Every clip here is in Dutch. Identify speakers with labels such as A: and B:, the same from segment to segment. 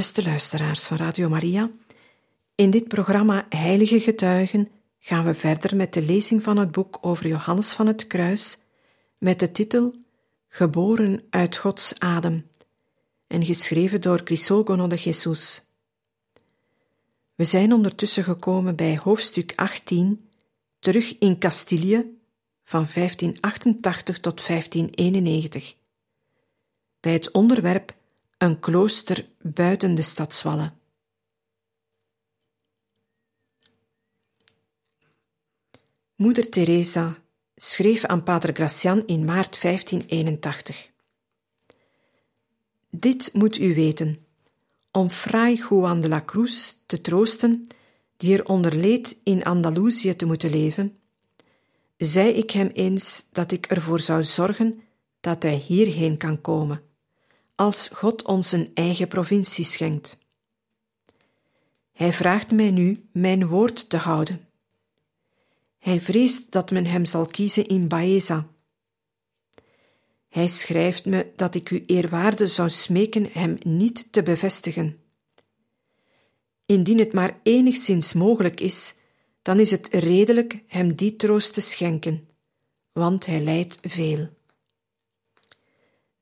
A: Beste luisteraars van Radio Maria, in dit programma Heilige Getuigen gaan we verder met de lezing van het boek over Johannes van het Kruis met de titel Geboren uit Gods adem en geschreven door Crisogono de Jesus. We zijn ondertussen gekomen bij hoofdstuk 18, terug in Castilië van 1588 tot 1591, bij het onderwerp een klooster buiten de stadswallen. Moeder Teresa schreef aan Pater Gracian in maart 1581. Dit moet u weten, om Fray Juan de la Cruz te troosten, die er onder leed in Andalusië te moeten leven, zei ik hem eens dat ik ervoor zou zorgen dat hij hierheen kan komen als God ons een eigen provincie schenkt. Hij vraagt mij nu mijn woord te houden. Hij vreest dat men hem zal kiezen in Baeza. Hij schrijft me dat ik u eerwaarde zou smeken hem niet te bevestigen. Indien het maar enigszins mogelijk is, dan is het redelijk hem die troost te schenken, want hij lijdt veel.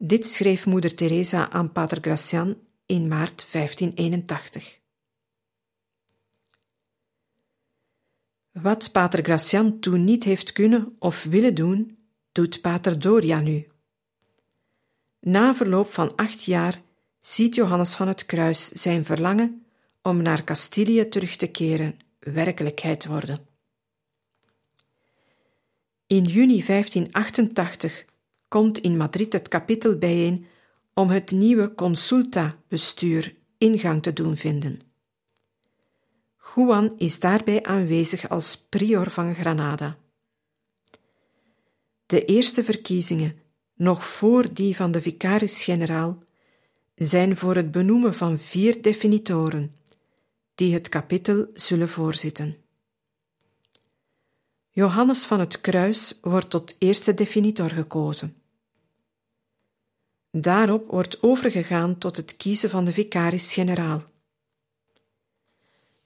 A: Dit schreef moeder Teresa aan Pater Gracian in maart 1581. Wat Pater Gracian toen niet heeft kunnen of willen doen, doet Pater Doria nu. Na verloop van acht jaar ziet Johannes van het Kruis zijn verlangen om naar Castilië terug te keren werkelijkheid worden. In juni 1588 komt in Madrid het kapittel bijeen om het nieuwe consulta-bestuur ingang te doen vinden. Juan is daarbij aanwezig als prior van Granada. De eerste verkiezingen, nog voor die van de vicaris-generaal, zijn voor het benoemen van vier definitoren, die het kapittel zullen voorzitten. Johannes van het Kruis wordt tot eerste definitor gekozen. Daarop wordt overgegaan tot het kiezen van de vicaris-generaal.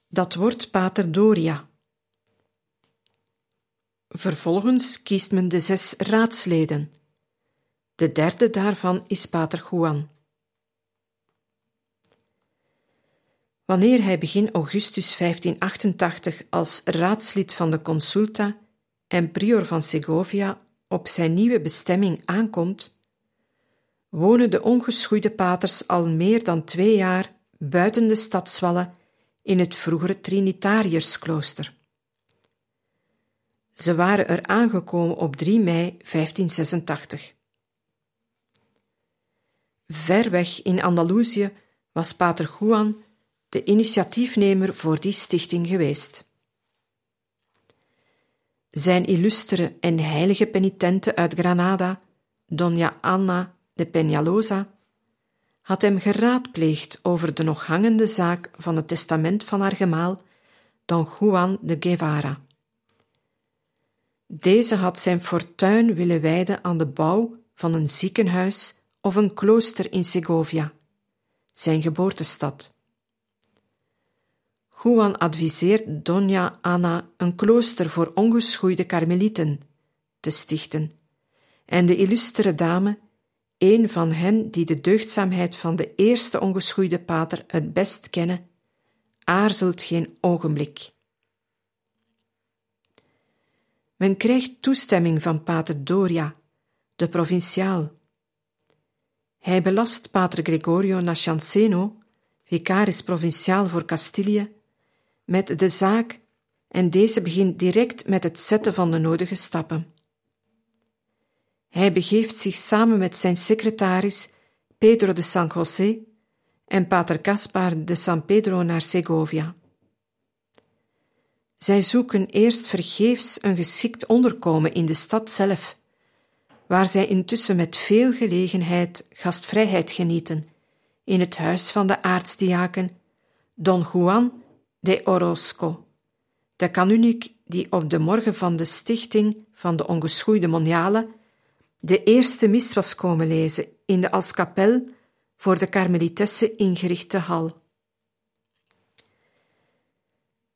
A: Dat wordt Pater Doria. Vervolgens kiest men de zes raadsleden. De derde daarvan is Pater Juan. Wanneer hij begin augustus 1588 als raadslid van de consulta en prior van Segovia op zijn nieuwe bestemming aankomt, wonen de ongeschoeide paters al meer dan twee jaar buiten de stadswallen in het vroegere Trinitariërsklooster. Ze waren er aangekomen op 3 mei 1586. Ver weg in Andalusië was Pater Juan de initiatiefnemer voor die stichting geweest. Zijn illustere en heilige penitente uit Granada, Dona Anna de Peñalosa, had hem geraadpleegd over de nog hangende zaak van het testament van haar gemaal, Don Juan de Guevara. Deze had zijn fortuin willen wijden aan de bouw van een ziekenhuis of een klooster in Segovia, zijn geboortestad. Juan adviseert Dona Anna een klooster voor ongeschoeide karmelieten te stichten, en de illustere dame een van hen die de deugdzaamheid van de eerste ongeschoeide pater het best kennen, aarzelt geen ogenblik. Men krijgt toestemming van pater Doria, de provinciaal. Hij belast pater Gregorio Nascianceno, vicaris provinciaal voor Castilië, met de zaak en deze begint direct met het zetten van de nodige stappen. Hij begeeft zich samen met zijn secretaris Pedro de San José en pater Caspar de San Pedro naar Segovia. Zij zoeken eerst vergeefs een geschikt onderkomen in de stad zelf, waar zij intussen met veel gelegenheid gastvrijheid genieten, in het huis van de aartsdiaken Don Juan de Orozco, de kanuniek die op de morgen van de stichting van de ongeschoeide moniale de eerste mis was komen lezen in de als kapel voor de karmelitessen ingerichte hal.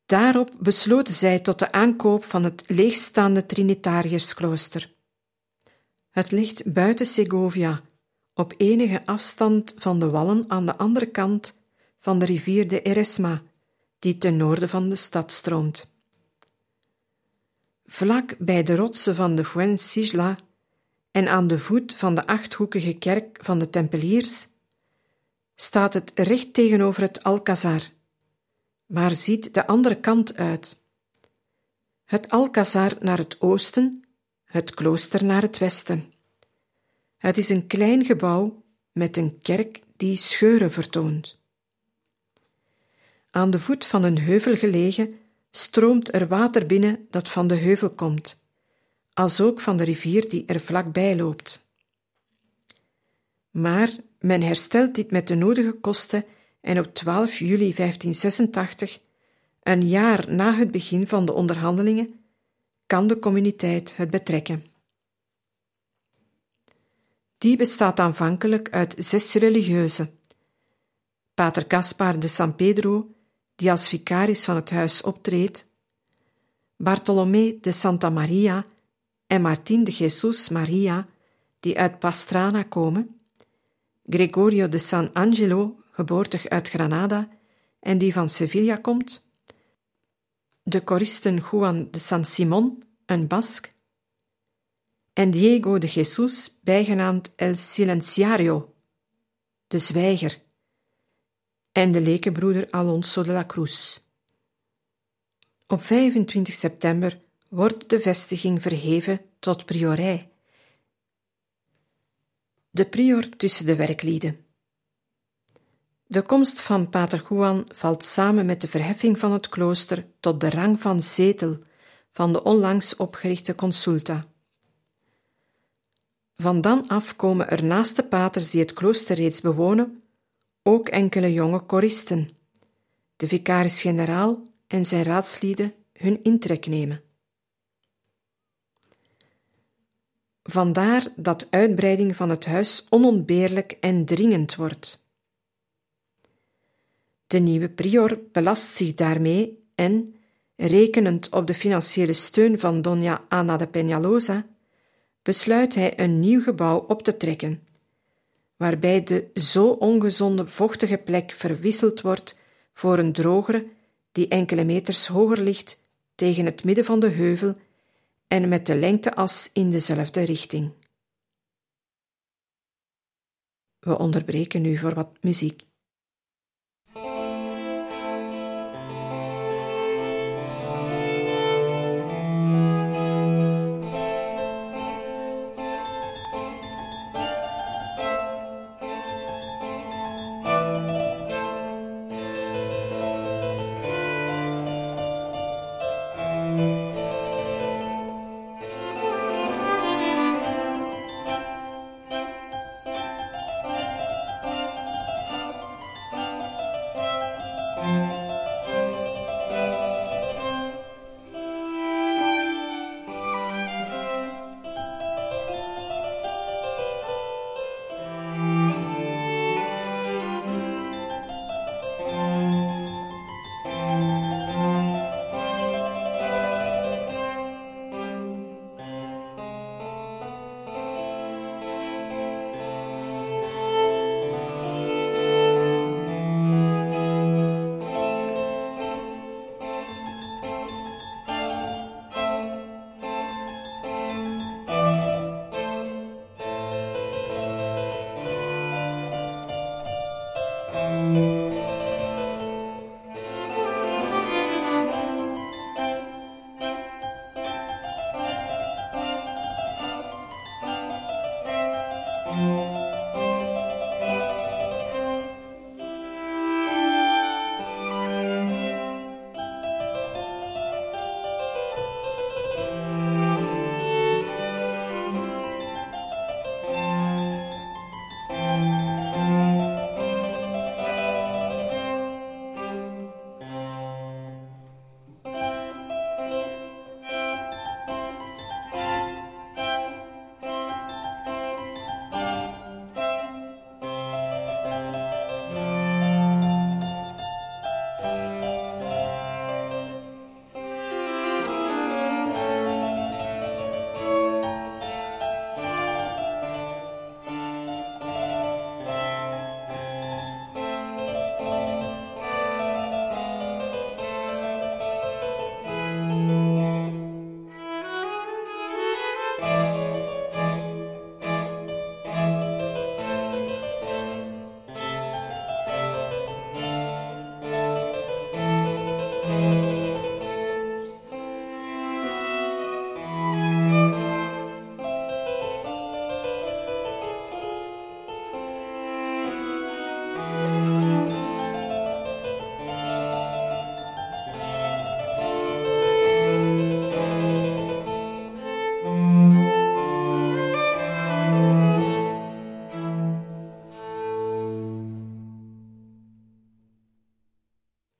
A: Daarop besloten zij tot de aankoop van het leegstaande Trinitariërsklooster. Het ligt buiten Segovia, op enige afstand van de wallen aan de andere kant van de rivier de Eresma, die ten noorden van de stad stroomt. Vlak bij de rotsen van de Fuencisla en aan de voet van de achthoekige kerk van de Tempeliers staat het recht tegenover het Alcazar, maar ziet de andere kant uit. Het Alcazar naar het oosten, het klooster naar het westen. Het is een klein gebouw met een kerk die scheuren vertoont. Aan de voet van een heuvel gelegen stroomt er water binnen dat van de heuvel komt, als ook van de rivier die er vlakbij loopt. Maar men herstelt dit met de nodige kosten en op 12 juli 1586, een jaar na het begin van de onderhandelingen, kan de communiteit het betrekken. Die bestaat aanvankelijk uit zes religieuzen. Pater Gaspar de San Pedro, die als vicaris van het huis optreedt, Bartolomé de Santa Maria en Martín de Jesus Maria, die uit Pastrana komen, Gregorio de San Angelo, geboortig uit Granada en die van Sevilla komt, de koristen Juan de San Simon, een Bask, en Diego de Jesus, bijgenaamd El Silenciario, de zwijger, en de lekenbroeder Alonso de la Cruz. Op 25 september wordt de vestiging verheven tot priorij. De prior tussen de werklieden. De komst van Pater Juan valt samen met de verheffing van het klooster tot de rang van zetel van de onlangs opgerichte consulta. Van dan af komen er naast de paters die het klooster reeds bewonen, ook enkele jonge koristen, de vicaris-generaal en zijn raadslieden hun intrek nemen. Vandaar dat uitbreiding van het huis onontbeerlijk en dringend wordt. De nieuwe prior belast zich daarmee en, rekenend op de financiële steun van Dona Ana de Peñalosa, besluit hij een nieuw gebouw op te trekken, waarbij de zo ongezonde vochtige plek verwisseld wordt voor een drogere die enkele meters hoger ligt tegen het midden van de heuvel en met de lengteas in dezelfde richting. We onderbreken nu voor wat muziek.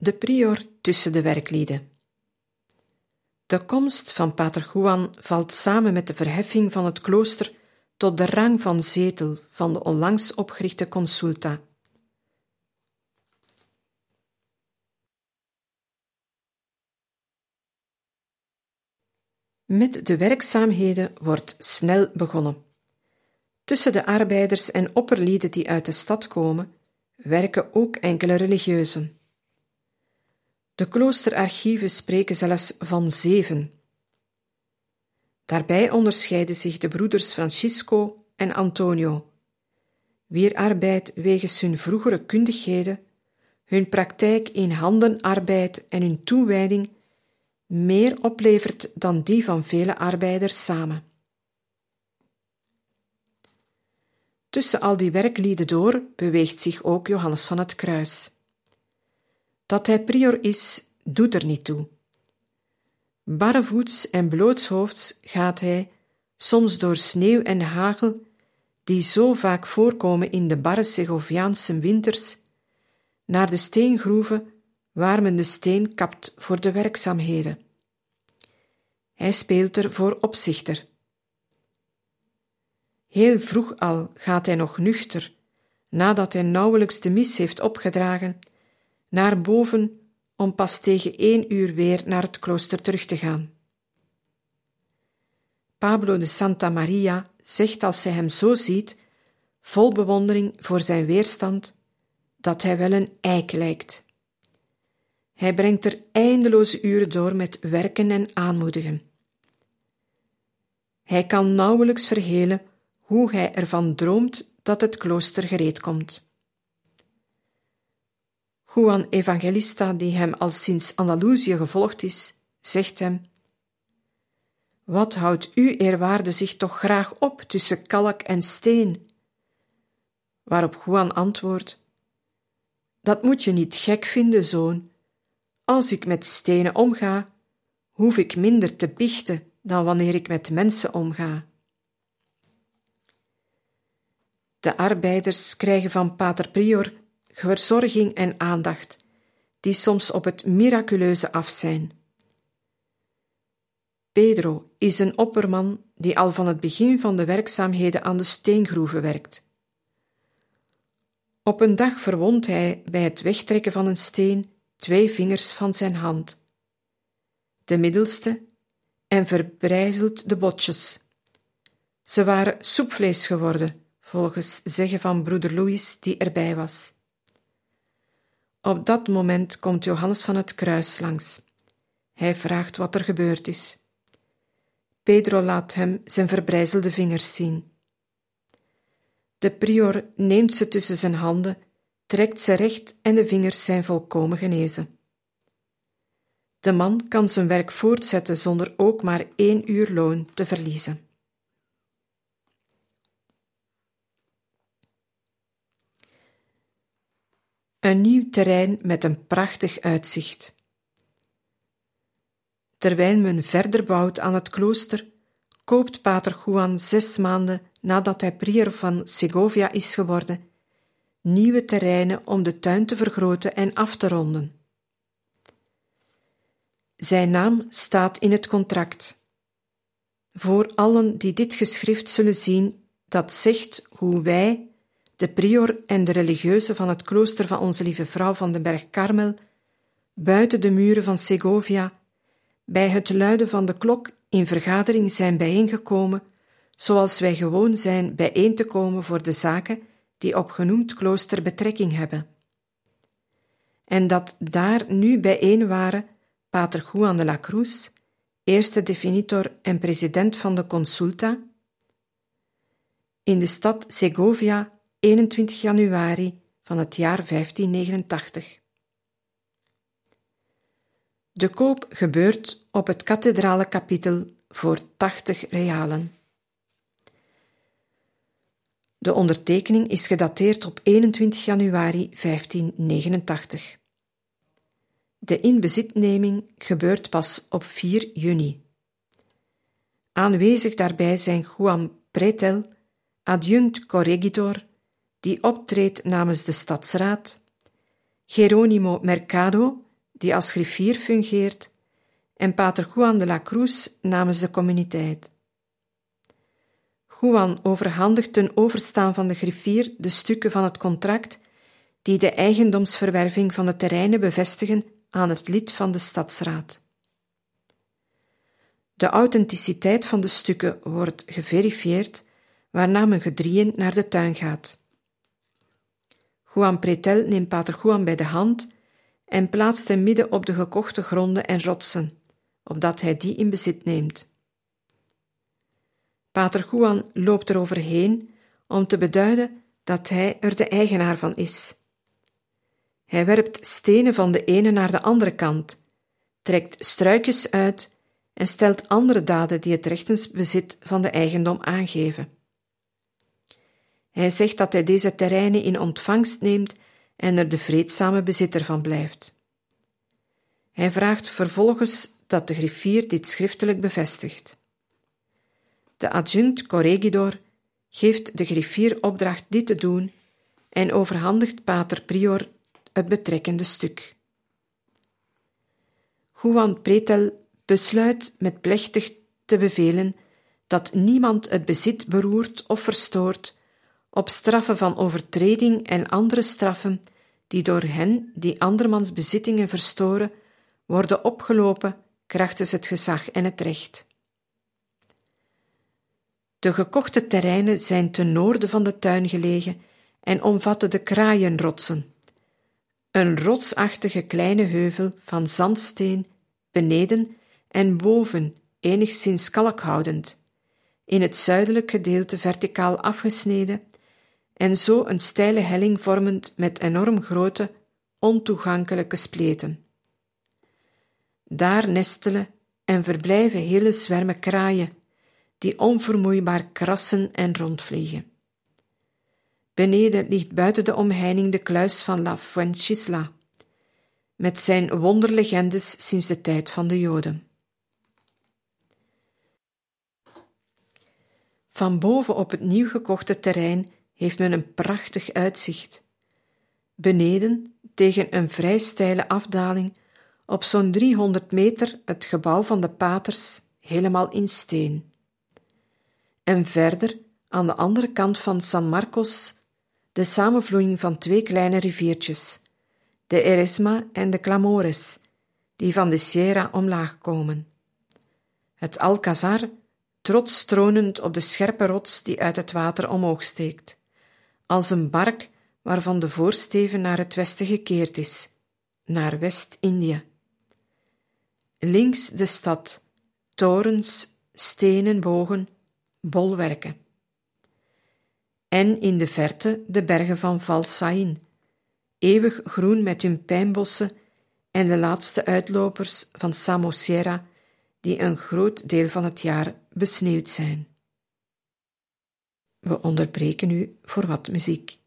A: De prior tussen de werklieden. De komst van Pater Juan valt samen met de verheffing van het klooster tot de rang van zetel van de onlangs opgerichte consulta. Met de werkzaamheden wordt snel begonnen. Tussen de arbeiders en opperlieden die uit de stad komen, werken ook enkele religieuzen. De kloosterarchieven spreken zelfs van zeven. Daarbij onderscheiden zich de broeders Francisco en Antonio, wier arbeid wegens hun vroegere kundigheden, hun praktijk in handenarbeid en hun toewijding meer oplevert dan die van vele arbeiders samen. Tussen al die werklieden door beweegt zich ook Johannes van het Kruis. Dat hij prior is, doet er niet toe. Barrevoets en blootshoofds gaat hij, soms door sneeuw en hagel, die zo vaak voorkomen in de barre Segoviaanse winters, naar de steengroeven waar men de steen kapt voor de werkzaamheden. Hij speelt er voor opzichter. Heel vroeg al gaat hij nog nuchter, nadat hij nauwelijks de mis heeft opgedragen, naar boven om pas tegen één uur weer naar het klooster terug te gaan. Pablo de Santa Maria zegt als hij hem zo ziet, vol bewondering voor zijn weerstand, dat hij wel een eik lijkt. Hij brengt er eindeloze uren door met werken en aanmoedigen. Hij kan nauwelijks verhelen hoe hij ervan droomt dat het klooster gereed komt. Juan Evangelista, die hem al sinds Andalusië gevolgd is, zegt hem: Wat houdt u, eerwaarde, zich toch graag op tussen kalk en steen? Waarop Juan antwoordt: Dat moet je niet gek vinden, zoon. Als ik met stenen omga, hoef ik minder te biechten dan wanneer ik met mensen omga. De arbeiders krijgen van Pater Prior verzorging en aandacht, die soms op het miraculeuze af zijn. Pedro is een opperman die al van het begin van de werkzaamheden aan de steengroeven werkt. Op een dag verwondt hij bij het wegtrekken van een steen twee vingers van zijn hand, de middelste, en verbrijzelt de botjes. Ze waren soepvlees geworden, volgens zeggen van broeder Louis, die erbij was. Op dat moment komt Johannes van het kruis langs. Hij vraagt wat er gebeurd is. Pedro laat hem zijn verbrijzelde vingers zien. De prior neemt ze tussen zijn handen, trekt ze recht en de vingers zijn volkomen genezen. De man kan zijn werk voortzetten zonder ook maar één uur loon te verliezen. Een nieuw terrein met een prachtig uitzicht. Terwijl men verder bouwt aan het klooster, koopt Pater Juan zes maanden nadat hij prior van Segovia is geworden, nieuwe terreinen om de tuin te vergroten en af te ronden. Zijn naam staat in het contract. Voor allen die dit geschrift zullen zien, dat zegt hoe wij, de prior en de religieuzen van het klooster van Onze Lieve Vrouw van de Berg Karmel, buiten de muren van Segovia, bij het luiden van de klok in vergadering zijn bijeengekomen, zoals wij gewoon zijn bijeen te komen voor de zaken die op genoemd klooster betrekking hebben. En dat daar nu bijeen waren Pater Juan de la Cruz, eerste definitor en president van de consulta, in de stad Segovia 21 januari van het jaar 1589. De koop gebeurt op het kathedrale kapitel voor 80 realen. De ondertekening is gedateerd op 21 januari 1589. De inbezitneming gebeurt pas op 4 juni. Aanwezig daarbij zijn Juan Pretel, adjunct corregidor, die optreedt namens de stadsraad, Geronimo Mercado, die als griffier fungeert, en pater Juan de la Cruz namens de communiteit. Juan overhandigt ten overstaan van de griffier de stukken van het contract die de eigendomsverwerving van de terreinen bevestigen aan het lid van de stadsraad. De authenticiteit van de stukken wordt geverifieerd, waarna men gedrieën naar de tuin gaat. Juan Pretel neemt pater Juan bij de hand en plaatst hem midden op de gekochte gronden en rotsen, opdat hij die in bezit neemt. Pater Juan loopt er overheen om te beduiden dat hij er de eigenaar van is. Hij werpt stenen van de ene naar de andere kant, trekt struikjes uit en stelt andere daden die het rechtensbezit van de eigendom aangeven. Hij zegt dat hij deze terreinen in ontvangst neemt en er de vreedzame bezitter van blijft. Hij vraagt vervolgens dat de griffier dit schriftelijk bevestigt. De adjunct corregidor geeft de griffier opdracht dit te doen en overhandigt pater prior het betrekkende stuk. Juan Pretel besluit met plechtig te bevelen dat niemand het bezit beroert of verstoort, op straffen van overtreding en andere straffen die door hen die andermans bezittingen verstoren, worden opgelopen krachtens het gezag en het recht. De gekochte terreinen zijn ten noorden van de tuin gelegen en omvatten de kraaienrotsen, een rotsachtige kleine heuvel van zandsteen beneden en boven enigszins kalkhoudend, in het zuidelijk gedeelte verticaal afgesneden en zo een steile helling vormend met enorm grote, ontoegankelijke spleten. Daar nestelen en verblijven hele zwermen kraaien, die onvermoeibaar krassen en rondvliegen. Beneden ligt buiten de omheining de kluis van La Fuencisla, met zijn wonderlegendes sinds de tijd van de Joden. Van boven op het nieuw gekochte terrein heeft men een prachtig uitzicht. Beneden, tegen een vrij steile afdaling, op zo'n 300 meter het gebouw van de paters, helemaal in steen. En verder, aan de andere kant van San Marcos, de samenvloeiing van twee kleine riviertjes, de Eresma en de Clamores, die van de Sierra omlaag komen. Het Alcazar, trots stronend op de scherpe rots die uit het water omhoog steekt, als een bark waarvan de voorsteven naar het westen gekeerd is, naar West-Indië. Links de stad, torens, stenen bogen, bolwerken en in de verte de bergen van Valsain, eeuwig groen met hun pijnbossen en de laatste uitlopers van Samosierra, die een groot deel van het jaar besneeuwd zijn. We onderbreken u voor wat muziek.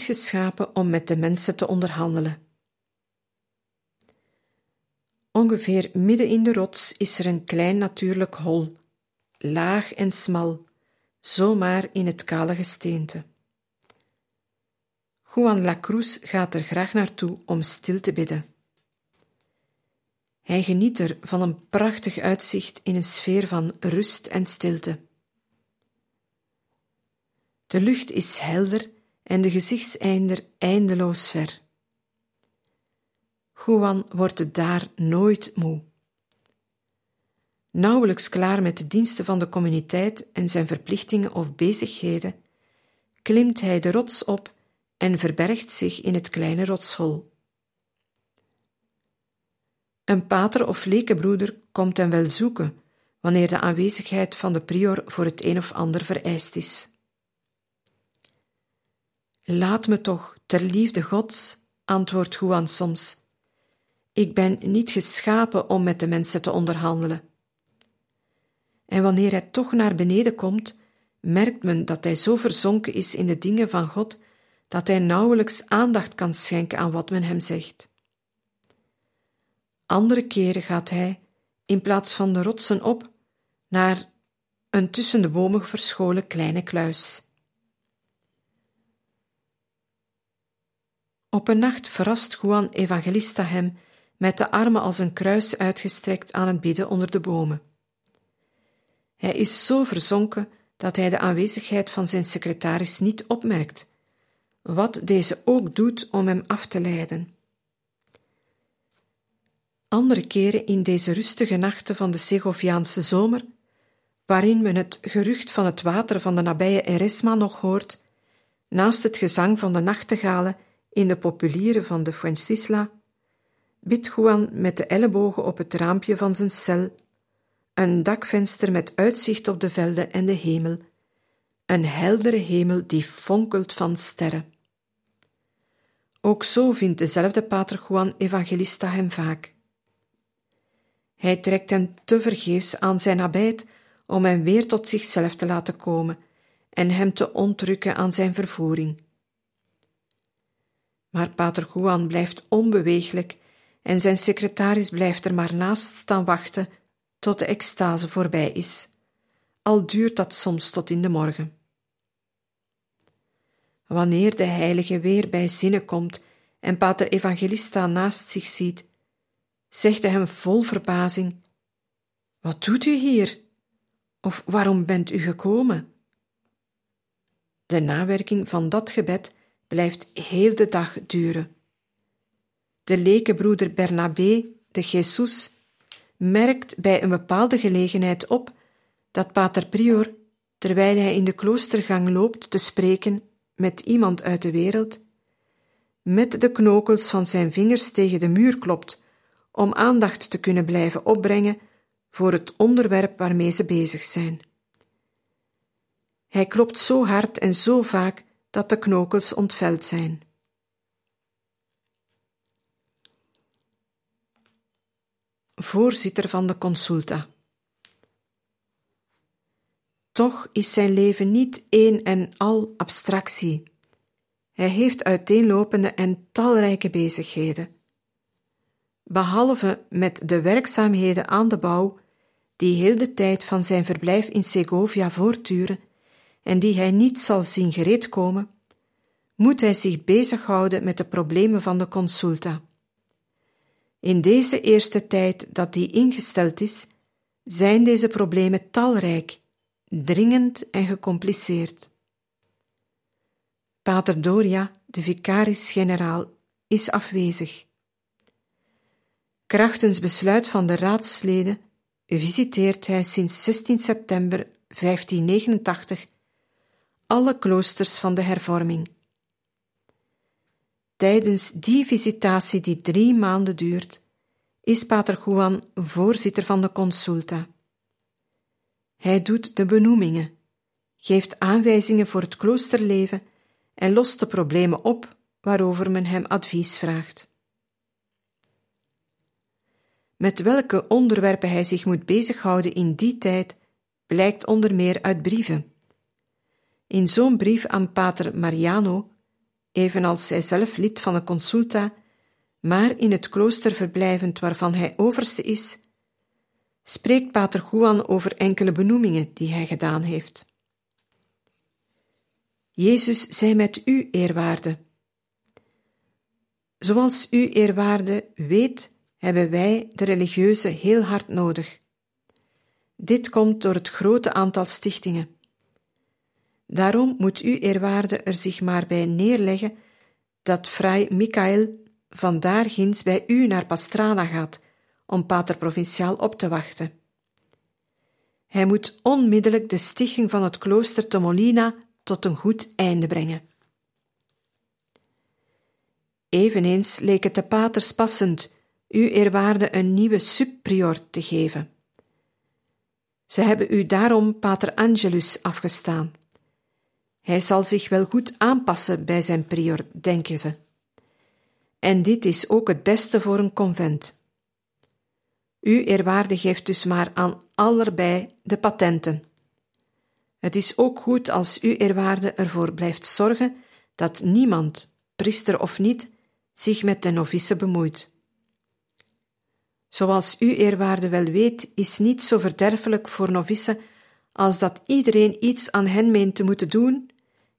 A: Geschapen om met de mensen te onderhandelen. Ongeveer midden in de rots is er een klein natuurlijk hol, laag en smal, zomaar in het kale gesteente. Juan Lacruz gaat er graag naartoe om stil te bidden. Hij geniet er van een prachtig uitzicht in een sfeer van rust en stilte. De lucht is helder en de gezichtseinder eindeloos ver. Juan wordt het daar nooit moe. Nauwelijks klaar met de diensten van de communiteit en zijn verplichtingen of bezigheden, klimt hij de rots op en verbergt zich in het kleine rotshol. Een pater of lekenbroeder komt hem wel zoeken wanneer de aanwezigheid van de prior voor het een of ander vereist is. Laat me toch, ter liefde Gods, antwoordt Juan soms. Ik ben niet geschapen om met de mensen te onderhandelen. En wanneer hij toch naar beneden komt, merkt men dat hij zo verzonken is in de dingen van God dat hij nauwelijks aandacht kan schenken aan wat men hem zegt. Andere keren gaat hij, in plaats van de rotsen op, naar een tussen de bomen verscholen kleine kluis. Op een nacht verrast Juan Evangelista hem met de armen als een kruis uitgestrekt aan het bidden onder de bomen. Hij is zo verzonken dat hij de aanwezigheid van zijn secretaris niet opmerkt, wat deze ook doet om hem af te leiden. Andere keren in deze rustige nachten van de Segoviaanse zomer, waarin men het gerucht van het water van de nabije Eresma nog hoort, naast het gezang van de nachtegalen in de populieren van de Fuencisla, bidt Juan met de ellebogen op het raampje van zijn cel, een dakvenster met uitzicht op de velden en de hemel, een heldere hemel die fonkelt van sterren. Ook zo vindt dezelfde pater Juan Evangelista hem vaak. Hij trekt hem tevergeefs aan zijn nabijheid om hem weer tot zichzelf te laten komen en hem te ontrukken aan zijn vervoering. Maar pater Juan blijft onbeweeglijk en zijn secretaris blijft er maar naast staan wachten tot de extase voorbij is, al duurt dat soms tot in de morgen. Wanneer de heilige weer bij zinnen komt en pater Evangelista naast zich ziet, zegt hij hem vol verbazing: Wat doet u hier? Of waarom bent u gekomen? De nawerking van dat gebed blijft heel de dag duren. De lekenbroeder Bernabé de Jesus merkt bij een bepaalde gelegenheid op dat Pater Prior, terwijl hij in de kloostergang loopt te spreken met iemand uit de wereld, met de knokels van zijn vingers tegen de muur klopt om aandacht te kunnen blijven opbrengen voor het onderwerp waarmee ze bezig zijn. Hij klopt zo hard en zo vaak dat de knokels ontveld zijn. Voorzitter van de consulta. Toch is zijn leven niet één en al abstractie. Hij heeft uiteenlopende en talrijke bezigheden. Behalve met de werkzaamheden aan de bouw, die heel de tijd van zijn verblijf in Segovia voortduren en die hij niet zal zien gereedkomen, moet hij zich bezighouden met de problemen van de consulta. In deze eerste tijd dat die ingesteld is, zijn deze problemen talrijk, dringend en gecompliceerd. Pater Doria, de vicaris-generaal, is afwezig. Krachtens besluit van de raadsleden visiteert hij sinds 16 september 1589 alle kloosters van de hervorming. Tijdens die visitatie, die drie maanden duurt, is Pater Juan voorzitter van de consulta. Hij doet de benoemingen, geeft aanwijzingen voor het kloosterleven en lost de problemen op waarover men hem advies vraagt. Met welke onderwerpen hij zich moet bezighouden in die tijd blijkt onder meer uit brieven. In zo'n brief aan Pater Mariano, evenals hij zelf lid van de consulta, maar in het klooster verblijvend waarvan hij overste is, spreekt Pater Juan over enkele benoemingen die hij gedaan heeft. Jezus zij met u, eerwaarde. Zoals u, eerwaarde, weet, hebben wij de religieuze heel hard nodig. Dit komt door het grote aantal stichtingen. Daarom moet u, eerwaarde, er zich maar bij neerleggen dat vrij Michael vandaar ginds bij u naar Pastrana gaat om pater provinciaal op te wachten. Hij moet onmiddellijk de stichting van het klooster te Molina tot een goed einde brengen. Eveneens leek het de paters passend u eerwaarde een nieuwe subprior te geven. Ze hebben u daarom pater Angelus afgestaan. Hij zal zich wel goed aanpassen bij zijn prior, denken ze. En dit is ook het beste voor een convent. U eerwaarde geeft dus maar aan allebei de patenten. Het is ook goed als u eerwaarde ervoor blijft zorgen dat niemand, priester of niet, zich met de novice bemoeit. Zoals u eerwaarde wel weet, is niet zo verderfelijk voor novice als dat iedereen iets aan hen meent te moeten doen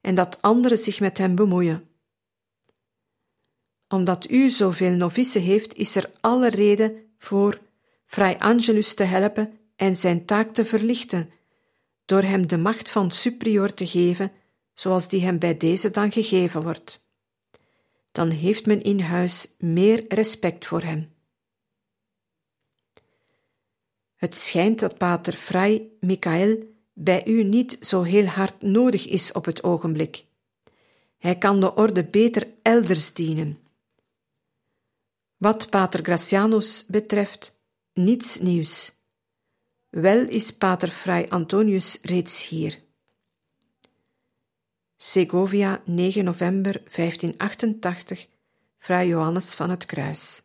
A: en dat anderen zich met hem bemoeien. Omdat u zoveel novice heeft, is er alle reden voor Fray Angelus te helpen en zijn taak te verlichten, door hem de macht van superior te geven, zoals die hem bij deze dan gegeven wordt. Dan heeft men in huis meer respect voor hem. Het schijnt dat pater Fray Michael bij u niet zo heel hard nodig is op het ogenblik. Hij kan de orde beter elders dienen. Wat pater Gracianus betreft, niets nieuws. Wel is pater Fray Antonius reeds hier. Segovia, 9 november 1588, Fray Johannes van het Kruis.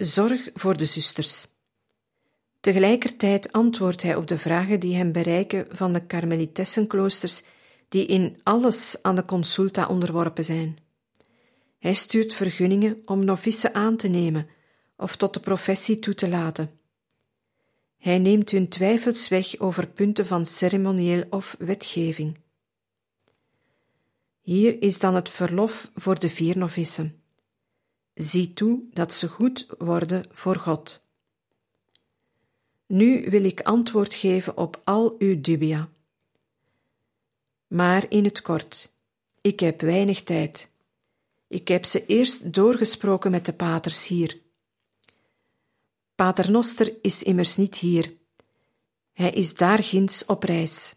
A: Zorg voor de zusters. Tegelijkertijd antwoordt hij op de vragen die hem bereiken van de karmelitessenkloosters, die in alles aan de consulta onderworpen zijn. Hij stuurt vergunningen om novice aan te nemen of tot de professie toe te laten. Hij neemt hun twijfels weg over punten van ceremonieel of wetgeving. Hier is dan het verlof voor de vier novicen. Zie toe dat ze goed worden voor God. Nu wil ik antwoord geven op al uw dubia. Maar in het kort, ik heb weinig tijd. Ik heb ze eerst doorgesproken met de paters hier. Pater Noster is immers niet hier. Hij is daar ginds op reis.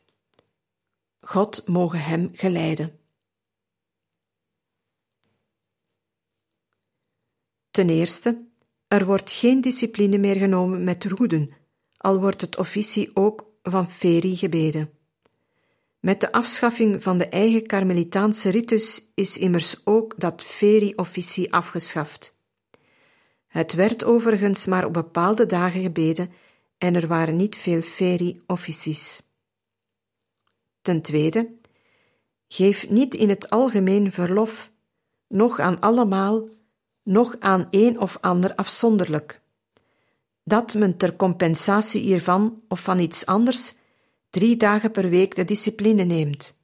A: God moge hem geleiden. Ten eerste, er wordt geen discipline meer genomen met roeden, al wordt het officie ook van ferie gebeden. Met de afschaffing van de eigen karmelitaanse ritus is immers ook dat ferie-officie afgeschaft. Het werd overigens maar op bepaalde dagen gebeden en er waren niet veel ferie-officies. Ten tweede, geef niet in het algemeen verlof, nog aan allemaal, nog aan een of ander afzonderlijk. Dat men ter compensatie hiervan of van iets anders drie dagen per week de discipline neemt.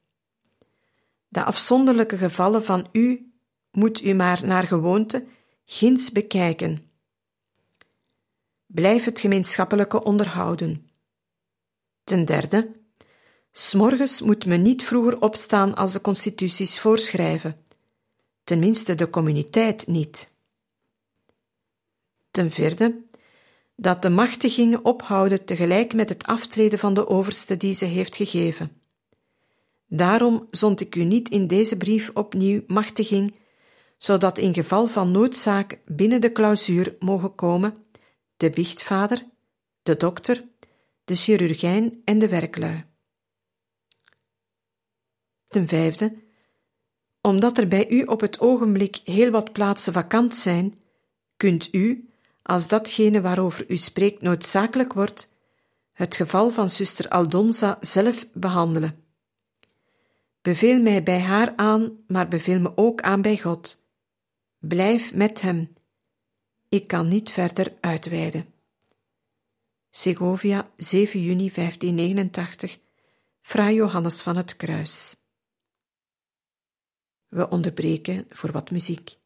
A: De afzonderlijke gevallen van u moet u maar naar gewoonte ginds bekijken. Blijf het gemeenschappelijke onderhouden. Ten derde, s'morgens moet men niet vroeger opstaan als de constituties voorschrijven, tenminste de communiteit niet. Ten vierde, dat de machtigingen ophouden tegelijk met het aftreden van de overste die ze heeft gegeven. Daarom zond ik u niet in deze brief opnieuw machtiging, zodat in geval van noodzaak binnen de clausuur mogen komen de biechtvader, de dokter, de chirurgijn en de werklui. Ten vijfde, omdat er bij u op het ogenblik heel wat plaatsen vakant zijn, kunt u, als datgene waarover u spreekt noodzakelijk wordt, het geval van zuster Aldonza zelf behandelen. Beveel mij bij haar aan, maar beveel me ook aan bij God. Blijf met hem. Ik kan niet verder uitweiden. Segovia, 7 juni 1589, Fra Johannes van het Kruis. We onderbreken voor wat muziek.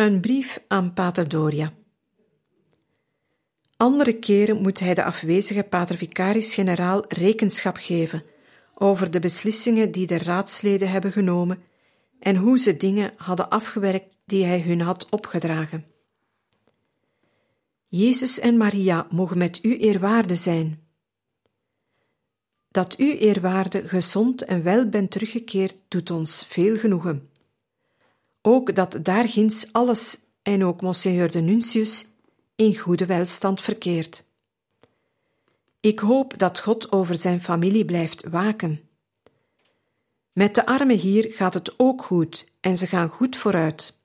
A: Een brief aan Pater Doria. Andere keren moet hij de afwezige pater vicaris-generaal rekenschap geven over de beslissingen die de raadsleden hebben genomen en hoe ze dingen hadden afgewerkt die hij hun had opgedragen. Jezus en Maria mogen met u eerwaarde zijn. Dat u eerwaarde gezond en wel bent teruggekeerd doet ons veel genoegen. Ook dat daarginds alles en ook Monseigneur de Nuncius in goede welstand verkeert. Ik hoop dat God over zijn familie blijft waken. Met de armen hier gaat het ook goed en ze gaan goed vooruit.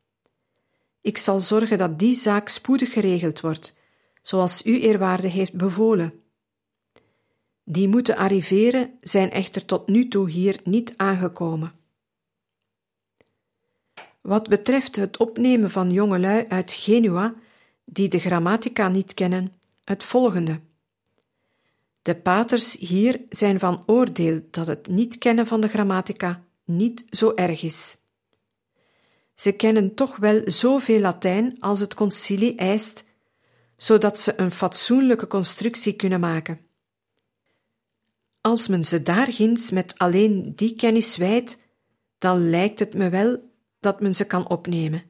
A: Ik zal zorgen dat die zaak spoedig geregeld wordt, zoals u eerwaarde heeft bevolen. Die moeten arriveren, zijn echter tot nu toe hier niet aangekomen. Wat betreft het opnemen van jongelui uit Genua die de grammatica niet kennen, het volgende. De paters hier zijn van oordeel dat het niet kennen van de grammatica niet zo erg is. ze kennen toch wel zoveel Latijn als het concilie eist, zodat ze een fatsoenlijke constructie kunnen maken. Als men ze daarginds met alleen die kennis wijdt, dan lijkt het me wel dat men ze kan opnemen.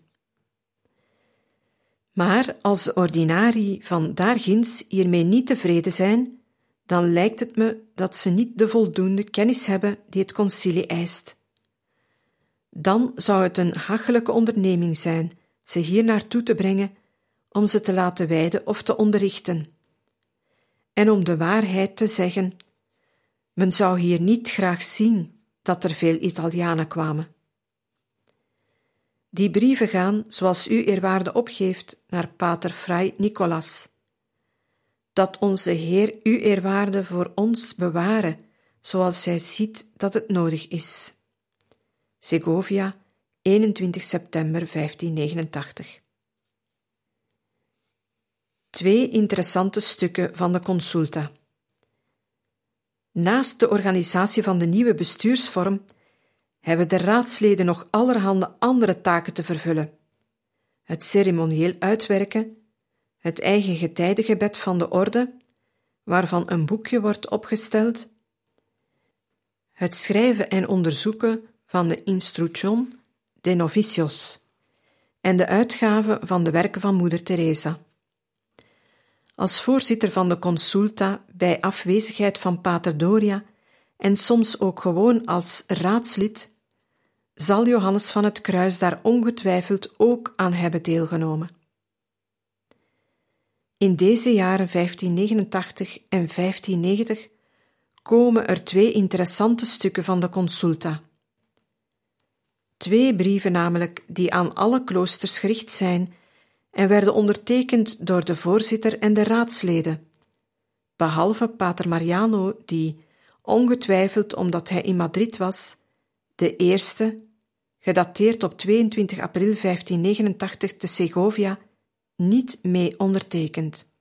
A: Maar als de ordinarii van daarginds hiermee niet tevreden zijn, dan lijkt het me dat ze niet de voldoende kennis hebben die het concilie eist. Dan zou het een hachelijke onderneming zijn ze hier naartoe te brengen om ze te laten wijden of te onderrichten. En om de waarheid te zeggen, men zou hier niet graag zien dat er veel Italianen kwamen. Die brieven gaan, zoals u eerwaarde opgeeft, naar pater Fray Nicolas. Dat onze Heer u eerwaarde voor ons bewaren, zoals hij ziet dat het nodig is. Segovia, 21 september 1589 Twee interessante stukken van de consulta. Naast de organisatie van de nieuwe bestuursvorm hebben de raadsleden nog allerhande andere taken te vervullen. Het ceremonieel uitwerken, het eigen getijdengebed van de orde, waarvan een boekje wordt opgesteld, het schrijven en onderzoeken van de Instruction de Novicios en de uitgave van de werken van Moeder Teresa. Als voorzitter van de consulta bij afwezigheid van Pater Doria en soms ook gewoon als raadslid zal Johannes van het Kruis daar ongetwijfeld ook aan hebben deelgenomen. In deze jaren 1589 en 1590 komen er twee interessante stukken van de consulta. Twee brieven namelijk die aan alle kloosters gericht zijn en werden ondertekend door de voorzitter en de raadsleden, behalve Pater Mariano, die, ongetwijfeld omdat hij in Madrid was, de eerste, gedateerd op 22 april 1589 te Segovia, niet mee ondertekent.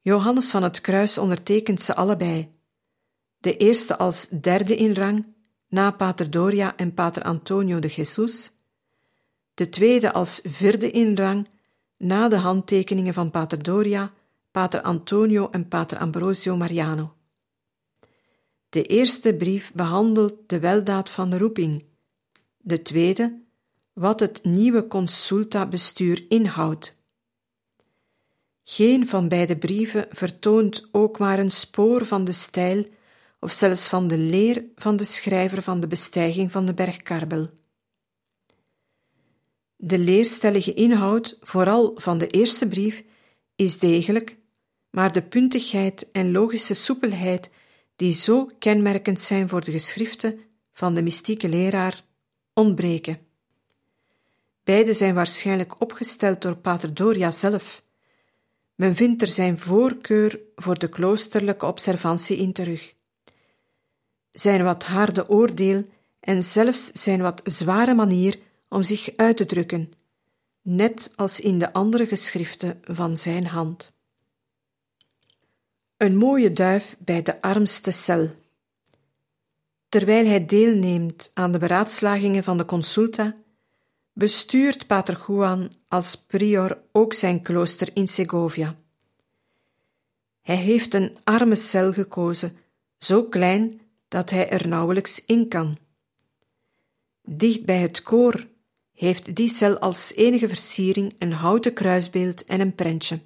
A: Johannes van het Kruis ondertekent ze allebei. De eerste als derde in rang, na Pater Doria en Pater Antonio de Jesus. De tweede als vierde in rang, na de handtekeningen van Pater Doria, Pater Antonio en Pater Ambrosio Mariano. De eerste brief behandelt de weldaad van de roeping, de tweede, wat het nieuwe consulta-bestuur inhoudt. Geen van beide brieven vertoont ook maar een spoor van de stijl of zelfs van de leer van de schrijver van de bestijging van de berg Karbel. De leerstellige inhoud, vooral van de eerste brief, is degelijk, maar de puntigheid en logische soepelheid die zo kenmerkend zijn voor de geschriften van de mystieke leraar ontbreken. Beide zijn waarschijnlijk opgesteld door Pater Doria zelf. Men vindt er zijn voorkeur voor de kloosterlijke observantie in terug. Zijn wat harde oordeel en zelfs zijn wat zware manier om zich uit te drukken, net als in de andere geschriften van zijn hand. Een mooie duif bij de armste cel. Terwijl hij deelneemt aan de beraadslagingen van de consulta, bestuurt Pater Juan als prior ook zijn klooster in Segovia. Hij heeft een arme cel gekozen, zo klein dat hij er nauwelijks in kan. Dicht bij het koor heeft die cel als enige versiering een houten kruisbeeld en een prentje.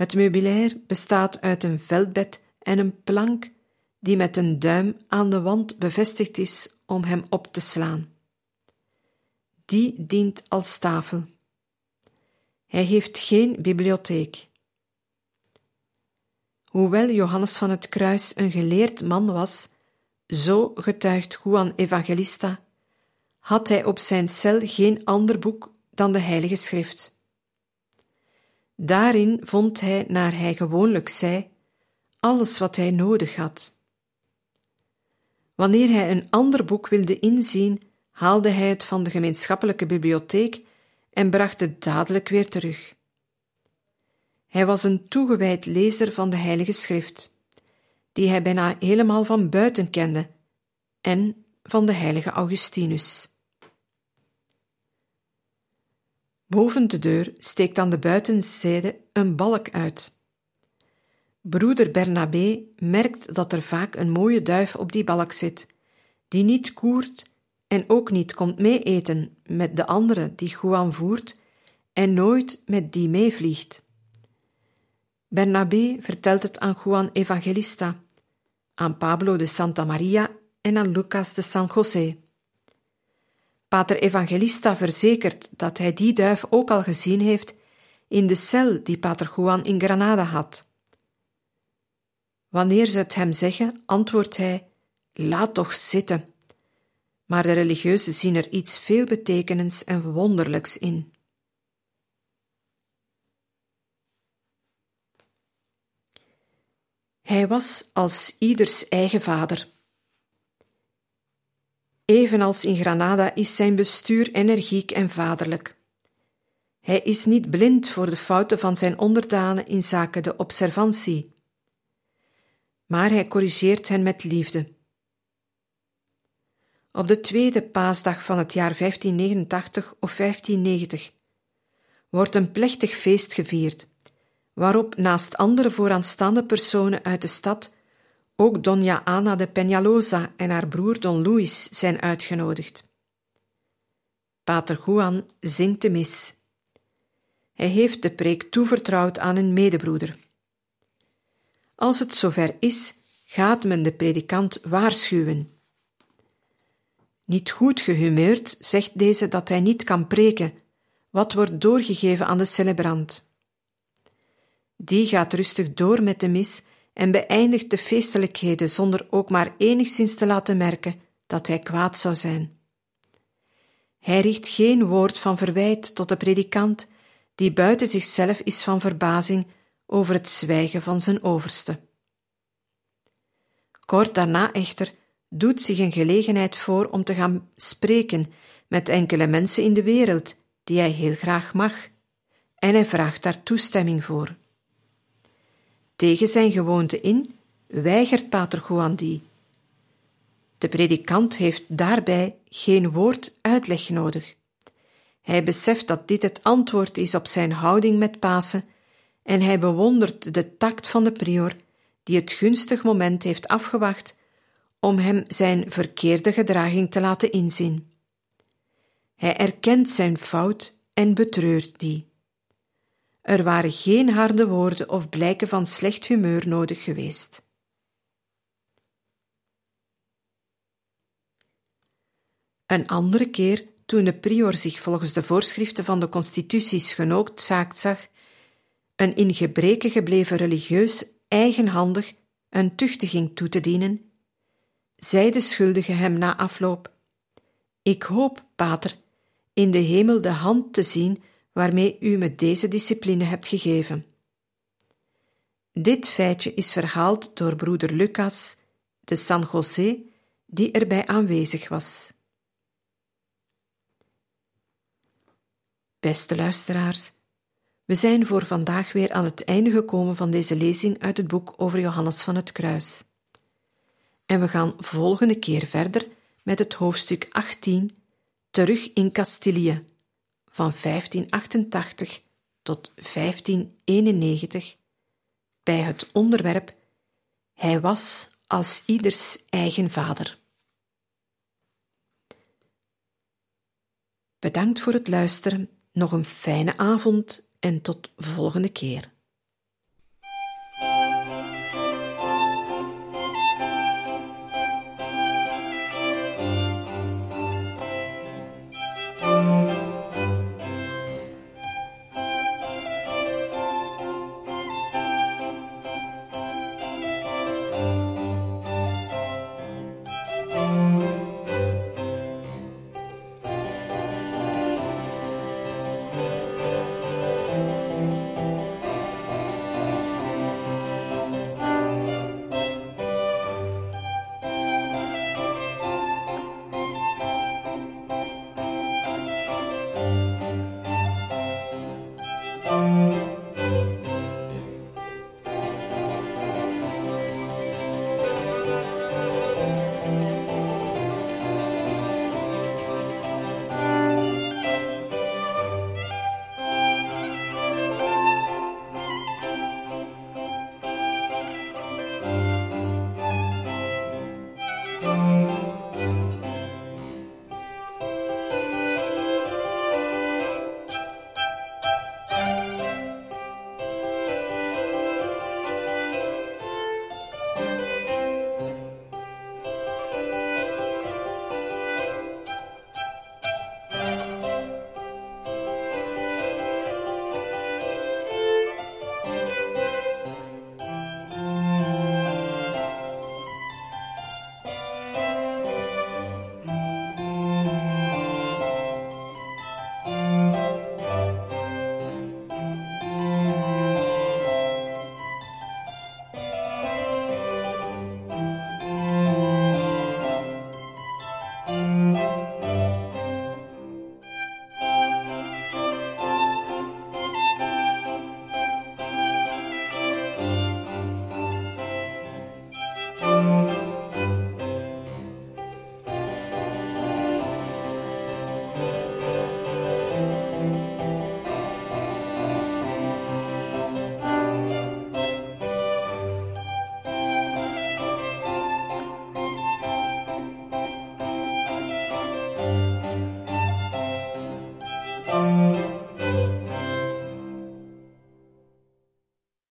A: Het meubilair bestaat uit een veldbed en een plank die met een duim aan de wand bevestigd is om hem op te slaan. Die dient als tafel. Hij heeft geen bibliotheek. Hoewel Johannes van het Kruis een geleerd man was, zo getuigt Juan Evangelista, had hij op zijn cel geen ander boek dan de Heilige Schrift. Daarin vond hij, naar hij gewoonlijk zei, alles wat hij nodig had. Wanneer hij een ander boek wilde inzien, haalde hij het van de gemeenschappelijke bibliotheek en bracht het dadelijk weer terug. Hij was een toegewijd lezer van de Heilige Schrift, die hij bijna helemaal van buiten kende, en van de heilige Augustinus. Boven de deur steekt aan de buitenzijde een balk uit. Broeder Bernabé merkt dat er vaak een mooie duif op die balk zit, die niet koert en ook niet komt meeeten met de andere die Juan voert en nooit met die meevliegt. Bernabé vertelt het aan Juan Evangelista, aan Pablo de Santa Maria en aan Lucas de San José. Pater Evangelista verzekert dat hij die duif ook al gezien heeft in de cel die Pater Juan in Granada had. Wanneer ze het hem zeggen, antwoordt hij: Laat toch zitten. Maar de religieuzen zien er iets veelbetekenends en wonderlijks in. Hij was als ieders eigen vader. Evenals in Granada is zijn bestuur energiek en vaderlijk. Hij is niet blind voor de fouten van zijn onderdanen in zaken de observantie, maar hij corrigeert hen met liefde. Op de tweede paasdag van het jaar 1589 of 1590 wordt een plechtig feest gevierd, waarop naast andere vooraanstaande personen uit de stad ook Doña Ana de Peñalosa en haar broer Don Luis zijn uitgenodigd. Pater Juan zingt de mis. Hij heeft de preek toevertrouwd aan een medebroeder. Als het zover is, gaat men de predikant waarschuwen. Niet goed gehumeurd zegt deze dat hij niet kan preken, wat wordt doorgegeven aan de celebrant. Die gaat rustig door met de mis en beëindigt de feestelijkheden zonder ook maar enigszins te laten merken dat hij kwaad zou zijn. Hij richt geen woord van verwijt tot de predikant, die buiten zichzelf is van verbazing over het zwijgen van zijn overste. Kort daarna echter doet zich een gelegenheid voor om te gaan spreken met enkele mensen in de wereld die hij heel graag mag, en hij vraagt daar toestemming voor. Tegen zijn gewoonte in weigert Pater Juan die. De predikant heeft daarbij geen woord uitleg nodig. Hij beseft dat dit het antwoord is op zijn houding met Pasen en hij bewondert de tact van de prior die het gunstig moment heeft afgewacht om hem zijn verkeerde gedraging te laten inzien. Hij erkent zijn fout en betreurt die. Er waren geen harde woorden of blijken van slecht humeur nodig geweest. Een andere keer, toen de prior zich volgens de voorschriften van de constituties genoodzaakt zag, een in gebreken gebleven religieus eigenhandig een tuchtiging toe te dienen, zei de schuldige hem na afloop: Ik hoop, pater, in de hemel de hand te zien waarmee u me deze discipline hebt gegeven. Dit feitje is verhaald door broeder Lucas de San José, die erbij aanwezig was. Beste luisteraars, we zijn voor vandaag weer aan het einde gekomen van deze lezing uit het boek over Johannes van het Kruis. En we gaan volgende keer verder met het hoofdstuk 18, terug in Castilië, van 1588 tot 1591 bij het onderwerp Hij was als ieders eigen vader. Bedankt voor het luisteren, nog een fijne avond en tot volgende keer.